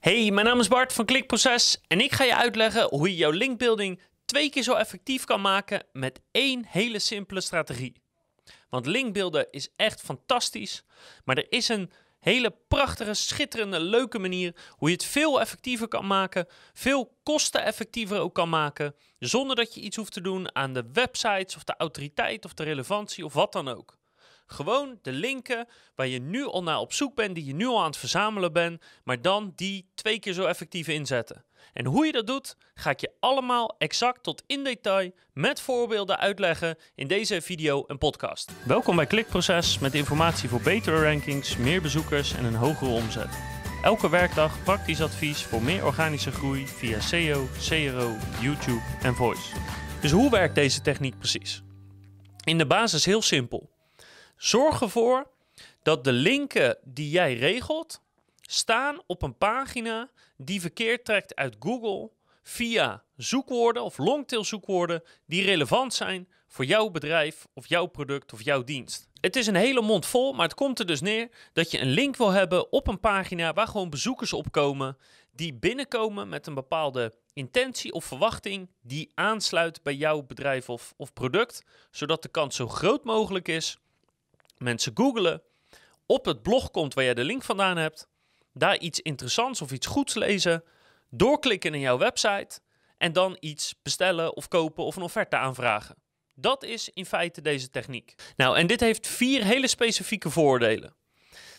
Hey, mijn naam is Bart van Klikproces en ik ga je uitleggen hoe je jouw linkbuilding twee keer zo effectief kan maken met één hele simpele strategie. Want linkbeelden is echt fantastisch, maar er is een hele prachtige, schitterende, leuke manier hoe je het veel effectiever kan maken, veel kosteneffectiever ook kan maken, zonder dat je iets hoeft te doen aan de websites of de autoriteit of de relevantie of wat dan ook. Gewoon de linken waar je nu al naar op zoek bent, die je nu al aan het verzamelen bent, maar dan die twee keer zo effectief inzetten. En hoe je dat doet, ga ik je allemaal exact tot in detail met voorbeelden uitleggen in deze video en podcast. Welkom bij Klikproces met informatie voor betere rankings, meer bezoekers en een hogere omzet. Elke werkdag praktisch advies voor meer organische groei via SEO, CRO, YouTube en Voice. Dus hoe werkt deze techniek precies? In de basis heel simpel. Zorg ervoor dat de linken die jij regelt staan op een pagina die verkeer trekt uit Google via zoekwoorden of longtail zoekwoorden die relevant zijn voor jouw bedrijf of jouw product of jouw dienst. Het is een hele mond vol, maar het komt er dus neer dat je een link wil hebben op een pagina waar gewoon bezoekers op komen die binnenkomen met een bepaalde intentie of verwachting die aansluit bij jouw bedrijf of, of product, zodat de kans zo groot mogelijk is mensen googelen, op het blog komt waar je de link vandaan hebt, daar iets interessants of iets goeds lezen, doorklikken naar jouw website en dan iets bestellen of kopen of een offerte aanvragen. Dat is in feite deze techniek. Nou, en dit heeft vier hele specifieke voordelen.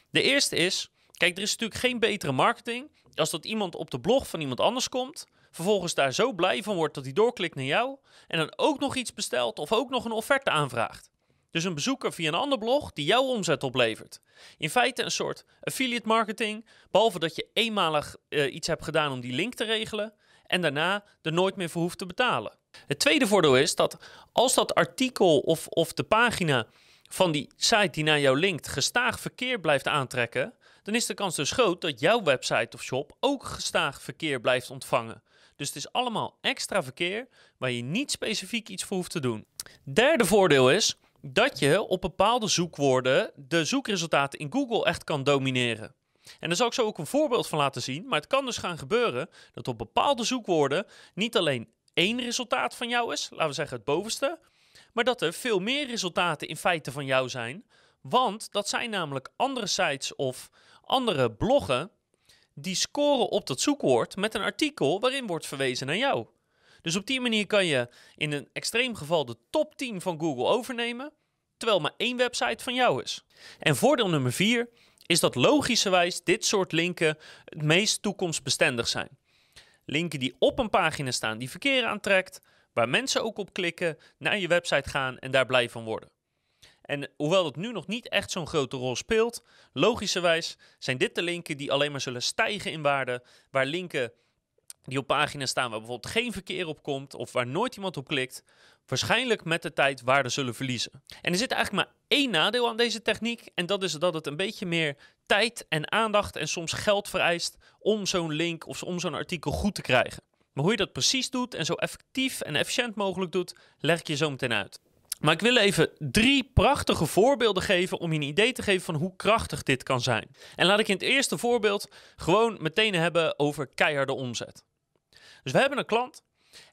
De eerste is, kijk, er is natuurlijk geen betere marketing als dat iemand op de blog van iemand anders komt, vervolgens daar zo blij van wordt dat hij doorklikt naar jou en dan ook nog iets bestelt of ook nog een offerte aanvraagt. Dus een bezoeker via een ander blog die jouw omzet oplevert. In feite een soort affiliate marketing, behalve dat je eenmalig uh, iets hebt gedaan om die link te regelen en daarna er nooit meer voor hoeft te betalen. Het tweede voordeel is dat als dat artikel of, of de pagina van die site die naar jou linkt gestaag verkeer blijft aantrekken, dan is de kans dus groot dat jouw website of shop ook gestaag verkeer blijft ontvangen. Dus het is allemaal extra verkeer waar je niet specifiek iets voor hoeft te doen. Derde voordeel is dat je op bepaalde zoekwoorden de zoekresultaten in Google echt kan domineren. En daar zal ik zo ook een voorbeeld van laten zien. Maar het kan dus gaan gebeuren dat op bepaalde zoekwoorden niet alleen één resultaat van jou is, laten we zeggen het bovenste, maar dat er veel meer resultaten in feite van jou zijn. Want dat zijn namelijk andere sites of andere bloggen die scoren op dat zoekwoord met een artikel waarin wordt verwezen naar jou. Dus op die manier kan je in een extreem geval de top 10 van Google overnemen, terwijl maar één website van jou is. En voordeel nummer 4 is dat logischerwijs dit soort linken het meest toekomstbestendig zijn. Linken die op een pagina staan die verkeer aantrekt, waar mensen ook op klikken, naar je website gaan en daar blij van worden. En hoewel het nu nog niet echt zo'n grote rol speelt, logischerwijs zijn dit de linken die alleen maar zullen stijgen in waarde, waar linken die op pagina's staan waar bijvoorbeeld geen verkeer op komt of waar nooit iemand op klikt, waarschijnlijk met de tijd waarde zullen verliezen. En er zit eigenlijk maar één nadeel aan deze techniek en dat is dat het een beetje meer tijd en aandacht en soms geld vereist om zo'n link of om zo'n artikel goed te krijgen. Maar hoe je dat precies doet en zo effectief en efficiënt mogelijk doet, leg ik je zo meteen uit. Maar ik wil even drie prachtige voorbeelden geven om je een idee te geven van hoe krachtig dit kan zijn. En laat ik in het eerste voorbeeld gewoon meteen hebben over keiharde omzet. Dus we hebben een klant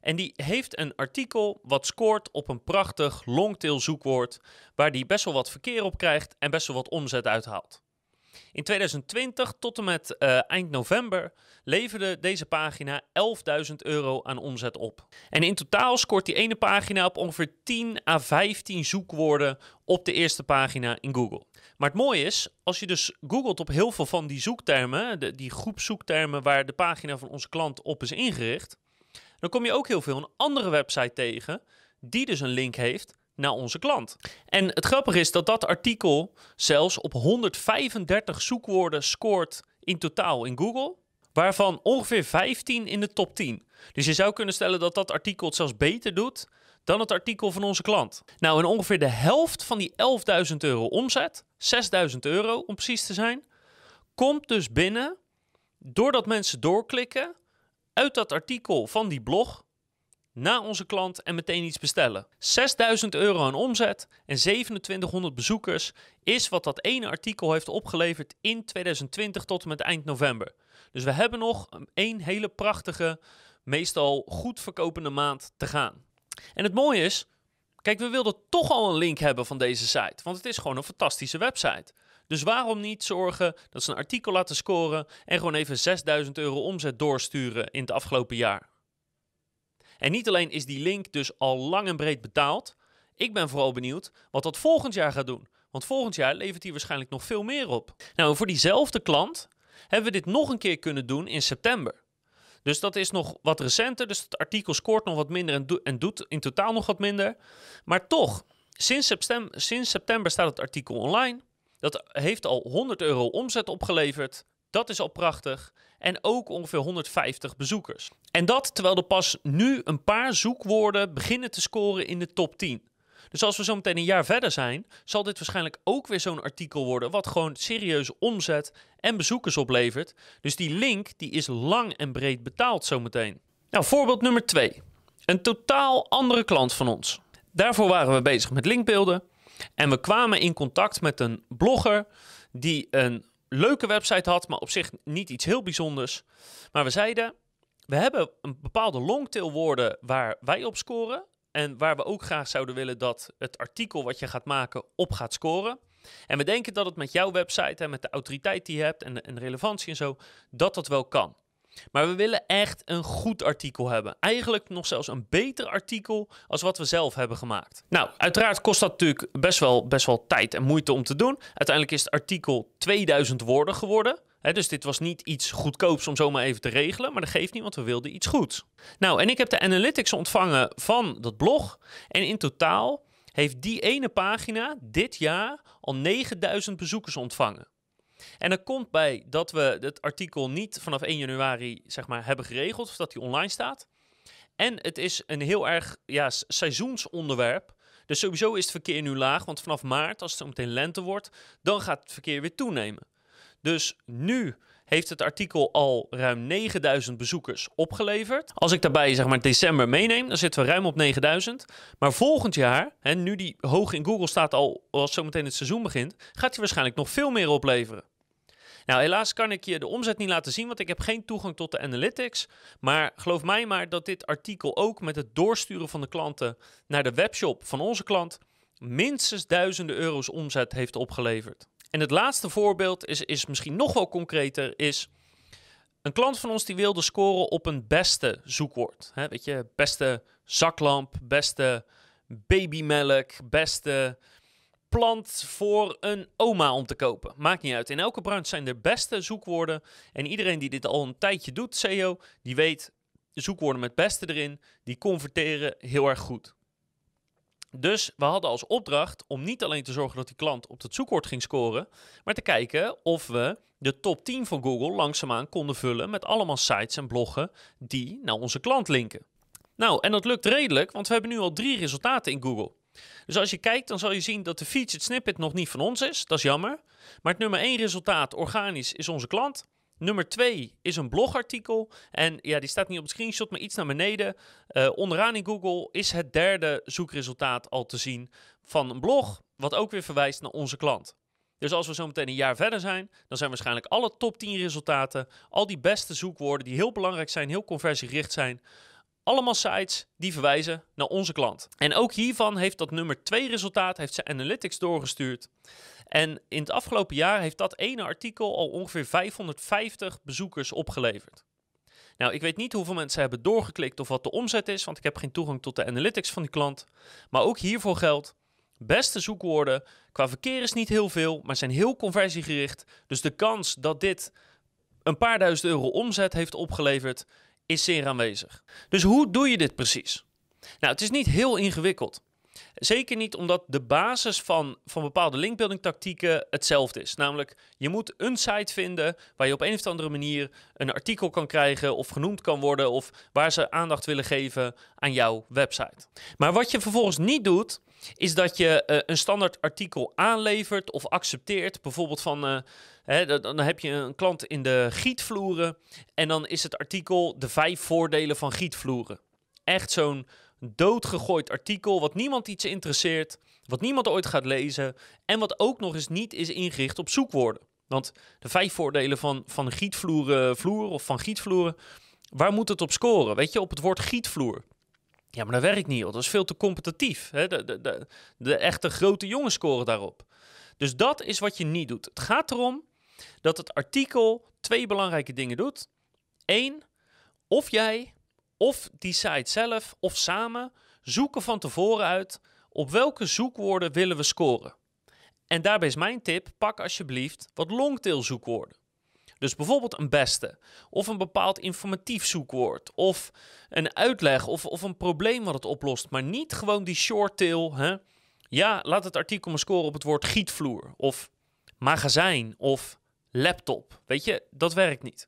en die heeft een artikel wat scoort op een prachtig longtail zoekwoord, waar die best wel wat verkeer op krijgt en best wel wat omzet uithaalt. In 2020 tot en met uh, eind november leverde deze pagina 11.000 euro aan omzet op. En in totaal scoort die ene pagina op ongeveer 10 à 15 zoekwoorden op de eerste pagina in Google. Maar het mooie is, als je dus googelt op heel veel van die zoektermen, de, die groep zoektermen waar de pagina van onze klant op is ingericht, dan kom je ook heel veel een andere website tegen die dus een link heeft naar onze klant. En het grappige is dat dat artikel zelfs op 135 zoekwoorden scoort in totaal in Google, waarvan ongeveer 15 in de top 10. Dus je zou kunnen stellen dat dat artikel het zelfs beter doet dan het artikel van onze klant. Nou, en ongeveer de helft van die 11.000 euro omzet, 6.000 euro om precies te zijn, komt dus binnen doordat mensen doorklikken uit dat artikel van die blog naar onze klant en meteen iets bestellen. 6000 euro aan omzet en 2700 bezoekers is wat dat ene artikel heeft opgeleverd in 2020 tot en met eind november. Dus we hebben nog een hele prachtige, meestal goed verkopende maand te gaan. En het mooie is, kijk, we wilden toch al een link hebben van deze site, want het is gewoon een fantastische website. Dus waarom niet zorgen dat ze een artikel laten scoren en gewoon even 6000 euro omzet doorsturen in het afgelopen jaar? En niet alleen is die link dus al lang en breed betaald, ik ben vooral benieuwd wat dat volgend jaar gaat doen. Want volgend jaar levert hij waarschijnlijk nog veel meer op. Nou, voor diezelfde klant hebben we dit nog een keer kunnen doen in september. Dus dat is nog wat recenter. Dus het artikel scoort nog wat minder en, doet in totaal nog wat minder. Maar toch, sinds sinds september staat het artikel online. Dat heeft al 100 euro omzet opgeleverd. Dat is al prachtig. En ook ongeveer 150 bezoekers. En dat terwijl er pas nu een paar zoekwoorden beginnen te scoren in de top 10. Dus als we zo meteen een jaar verder zijn, zal dit waarschijnlijk ook weer zo'n artikel worden. wat gewoon serieus omzet en bezoekers oplevert. Dus die link die is lang en breed betaald zometeen. Nou, voorbeeld nummer 2. Een totaal andere klant van ons. Daarvoor waren we bezig met linkbeelden. En we kwamen in contact met een blogger die een leuke website had, maar op zich niet iets heel bijzonders. Maar we zeiden, we hebben een bepaalde longtail woorden waar wij op scoren. En waar we ook graag zouden willen dat het artikel wat je gaat maken op gaat scoren. En we denken dat het met jouw website en met de autoriteit die je hebt en en de relevantie en zo, dat dat wel kan. Maar we willen echt een goed artikel hebben. Eigenlijk nog zelfs een beter artikel als wat we zelf hebben gemaakt. Nou, uiteraard kost dat natuurlijk best wel, best wel tijd en moeite om te doen. Uiteindelijk is het artikel 2000 woorden geworden. dus dit was niet iets goedkoops om zomaar even te regelen, maar dat geeft niet, want we wilden iets goeds. Nou, en ik heb de analytics ontvangen van dat blog. En in totaal heeft die ene pagina dit jaar al 9000 bezoekers ontvangen. En er komt bij dat we het artikel niet vanaf 1 januari zeg maar, hebben geregeld, of dat die online staat. En het is een heel erg ja, seizoensonderwerp. Dus sowieso is het verkeer nu laag, want vanaf maart, als het zo meteen lente wordt, dan gaat het verkeer weer toenemen. Dus nu heeft het artikel al ruim 9000 bezoekers opgeleverd. Als ik daarbij zeg maar december meeneem, dan zitten we ruim op 9000. Maar volgend jaar, hè, nu die hoog in Google staat al als zometeen het seizoen begint, gaat hij waarschijnlijk nog veel meer opleveren. Nou, helaas kan ik je de omzet niet laten zien, want ik heb geen toegang tot de analytics. Maar geloof mij maar dat dit artikel ook met het doorsturen van de klanten naar de webshop van onze klant minstens duizenden euro's omzet heeft opgeleverd. En het laatste voorbeeld is, is misschien nog wel concreter, is een klant van ons die wilde scoren op een beste zoekwoord. Weet je, beste zaklamp, beste babymelk, beste plant voor een oma om te kopen. Maakt niet uit. In elke branche zijn er beste zoekwoorden. En iedereen die dit al een tijdje doet, SEO, die weet zoekwoorden met beste erin, die converteren heel erg goed. Dus we hadden als opdracht om niet alleen te zorgen dat die klant op het zoekwoord ging scoren, maar te kijken of we de top 10 van Google langzaamaan konden vullen met allemaal sites en bloggen die naar onze klant linken. Nou, en dat lukt redelijk, want we hebben nu al drie resultaten in Google. Dus als je kijkt, dan zal je zien dat de featured snippet nog niet van ons is. Dat is jammer. Maar het nummer 1 resultaat, organisch, is onze klant. Nummer 2 is een blogartikel. En ja, die staat niet op het screenshot, maar iets naar beneden. Uh, onderaan in Google is het derde zoekresultaat al te zien van een blog, wat ook weer verwijst naar onze klant. Dus als we zo meteen een jaar verder zijn, dan zijn waarschijnlijk alle top 10 resultaten, al die beste zoekwoorden die heel belangrijk zijn, heel conversiegericht zijn, allemaal sites die verwijzen naar onze klant. En ook hiervan heeft dat nummer 2 resultaat, heeft ze Analytics doorgestuurd. En in het afgelopen jaar heeft dat ene artikel al ongeveer 550 bezoekers opgeleverd. Nou, ik weet niet hoeveel mensen hebben doorgeklikt of wat de omzet is, want ik heb geen toegang tot de analytics van die klant. Maar ook hiervoor geldt, beste zoekwoorden, qua verkeer is niet heel veel, maar zijn heel conversiegericht. Dus de kans dat dit een paar duizend euro omzet heeft opgeleverd, is zeer aanwezig. Dus hoe doe je dit precies? Nou, het is niet heel ingewikkeld. Zeker niet omdat de basis van, van bepaalde linkbuilding tactieken hetzelfde is. Namelijk, je moet een site vinden waar je op een of andere manier een artikel kan krijgen of genoemd kan worden of waar ze aandacht willen geven aan jouw website. Maar wat je vervolgens niet doet, is dat je uh, een standaard artikel aanlevert of accepteert. Bijvoorbeeld van, uh, hè, dan heb je een klant in de gietvloeren en dan is het artikel de vijf voordelen van gietvloeren. echt zo'n doodgegooid artikel, wat niemand iets interesseert, wat niemand ooit gaat lezen en wat ook nog eens niet is ingericht op zoekwoorden. Want de vijf voordelen van, van gietvloeren vloer of van gietvloeren, waar moet het op scoren? Weet je, op het woord gietvloer. Ja, maar dat werkt niet, joh. dat is veel te competitief. Hè? De, de, de echte grote jongens scoren daarop. Dus dat is wat je niet doet. Het gaat erom dat het artikel twee belangrijke dingen doet. Eén, of jij of die site zelf of samen zoeken van tevoren uit op welke zoekwoorden willen we scoren. En daarbij is mijn tip: pak alsjeblieft wat longtail zoekwoorden. Dus bijvoorbeeld een beste, of een bepaald informatief zoekwoord, of een uitleg of, of een probleem wat het oplost, maar niet gewoon die shorttail. Hè? Ja, laat het artikel maar scoren op het woord gietvloer, of magazijn, of laptop. Weet je, dat werkt niet.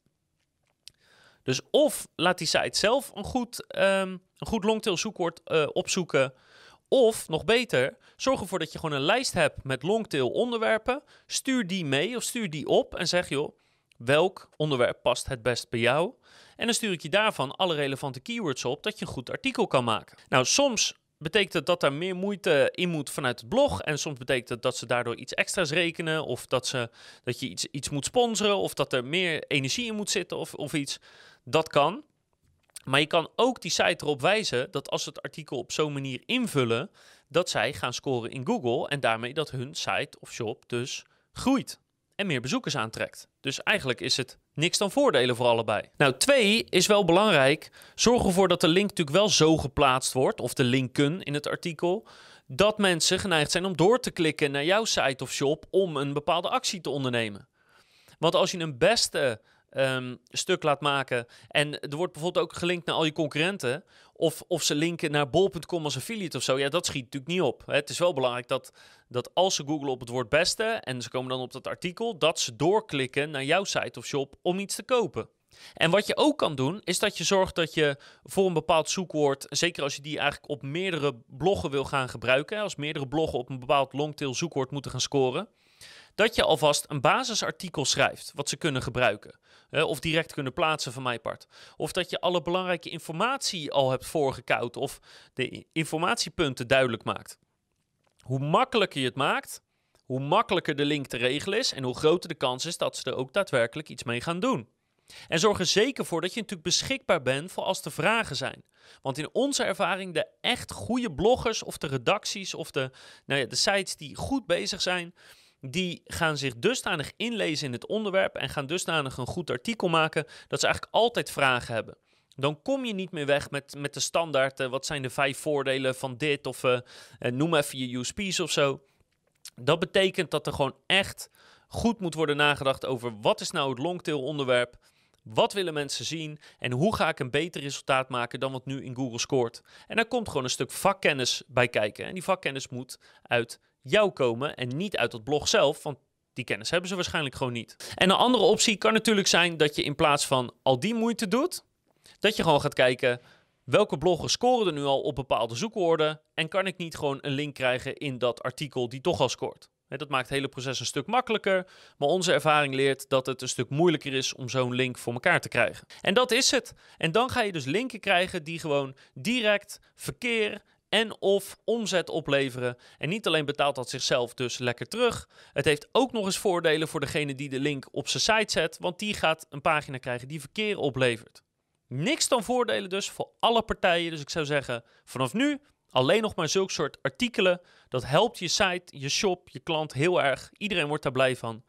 Dus of laat die site zelf een goed, um, een goed longtail zoekwoord uh, opzoeken. Of nog beter, zorg ervoor dat je gewoon een lijst hebt met longtail onderwerpen. Stuur die mee of stuur die op en zeg joh, welk onderwerp past het best bij jou? En dan stuur ik je daarvan alle relevante keywords op dat je een goed artikel kan maken. Nou, soms betekent dat daar meer moeite in moet vanuit het blog. En soms betekent het dat ze daardoor iets extra's rekenen. Of dat, ze, dat je iets, iets moet sponsoren. Of dat er meer energie in moet zitten of, of iets. Dat kan. Maar je kan ook die site erop wijzen dat als ze het artikel op zo'n manier invullen, dat zij gaan scoren in Google en daarmee dat hun site of shop dus groeit en meer bezoekers aantrekt. Dus eigenlijk is het niks dan voordelen voor allebei. Nou, twee is wel belangrijk. Zorg ervoor dat de link natuurlijk wel zo geplaatst wordt, of de linken in het artikel, dat mensen geneigd zijn om door te klikken naar jouw site of shop om een bepaalde actie te ondernemen. Want als je een beste um, stuk laat maken. En er wordt bijvoorbeeld ook gelinkt naar al je concurrenten. Of, of ze linken naar bol.com als affiliate of zo. Ja, dat schiet natuurlijk niet op. Het is wel belangrijk dat, dat als ze googlen op het woord beste en ze komen dan op dat artikel, dat ze doorklikken naar jouw site of shop om iets te kopen. En wat je ook kan doen, is dat je zorgt dat je voor een bepaald zoekwoord, zeker als je die eigenlijk op meerdere bloggen wil gaan gebruiken, als meerdere bloggen op een bepaald longtail zoekwoord moeten gaan scoren, dat je alvast een basisartikel schrijft wat ze kunnen gebruiken. of direct kunnen plaatsen van mijn part. Of dat je alle belangrijke informatie al hebt voorgekoud of de informatiepunten duidelijk maakt. Hoe makkelijker je het maakt, hoe makkelijker de link te regelen is en hoe groter de kans is dat ze er ook daadwerkelijk iets mee gaan doen. En zorg er zeker voor dat je natuurlijk beschikbaar bent voor als er vragen zijn. Want in onze ervaring, de echt goede bloggers of de redacties of de, nou ja, de sites die goed bezig zijn, die gaan zich dusdanig inlezen in het onderwerp en gaan dusdanig een goed artikel maken dat ze eigenlijk altijd vragen hebben. Dan kom je niet meer weg met, met de standaard, uh, wat zijn de vijf voordelen van dit of uh, noem even je USP's of zo. Dat betekent dat er gewoon echt goed moet worden nagedacht over wat is nou het longtail onderwerp, wat willen mensen zien en hoe ga ik een beter resultaat maken dan wat nu in Google scoort. En daar komt gewoon een stuk vakkennis bij kijken. En die vakkennis moet uit jou komen en niet uit het blog zelf, want die kennis hebben ze waarschijnlijk gewoon niet. En een andere optie kan natuurlijk zijn dat je in plaats van al die moeite doet, dat je gewoon gaat kijken welke bloggers scoren er nu al op bepaalde zoekwoorden en kan ik niet gewoon een link krijgen in dat artikel die toch al scoort. Dat maakt het hele proces een stuk makkelijker, maar onze ervaring leert dat het een stuk moeilijker is om zo'n link voor elkaar te krijgen. En dat is het. En dan ga je dus linken krijgen die gewoon direct verkeer en of omzet opleveren. En niet alleen betaalt dat zichzelf dus lekker terug. Het heeft ook nog eens voordelen voor degene die de link op zijn site zet, want die gaat een pagina krijgen die verkeer oplevert. Niks dan voordelen dus voor alle partijen. Dus ik zou zeggen, vanaf nu alleen nog maar zulke soort artikelen. Dat helpt je site, je shop, je klant heel erg. Iedereen wordt daar blij van.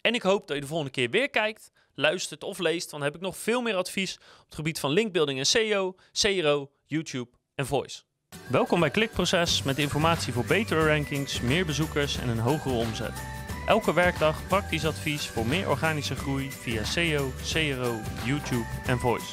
En ik hoop dat je de volgende keer weer kijkt, luistert of leest. Want dan heb ik nog veel meer advies op het gebied van linkbuilding en SEO, CRO, YouTube en voice. Welkom bij Klikproces met informatie voor betere rankings, meer bezoekers en een hogere omzet. Elke werkdag praktisch advies voor meer organische groei via SEO, CRO, YouTube en Voice.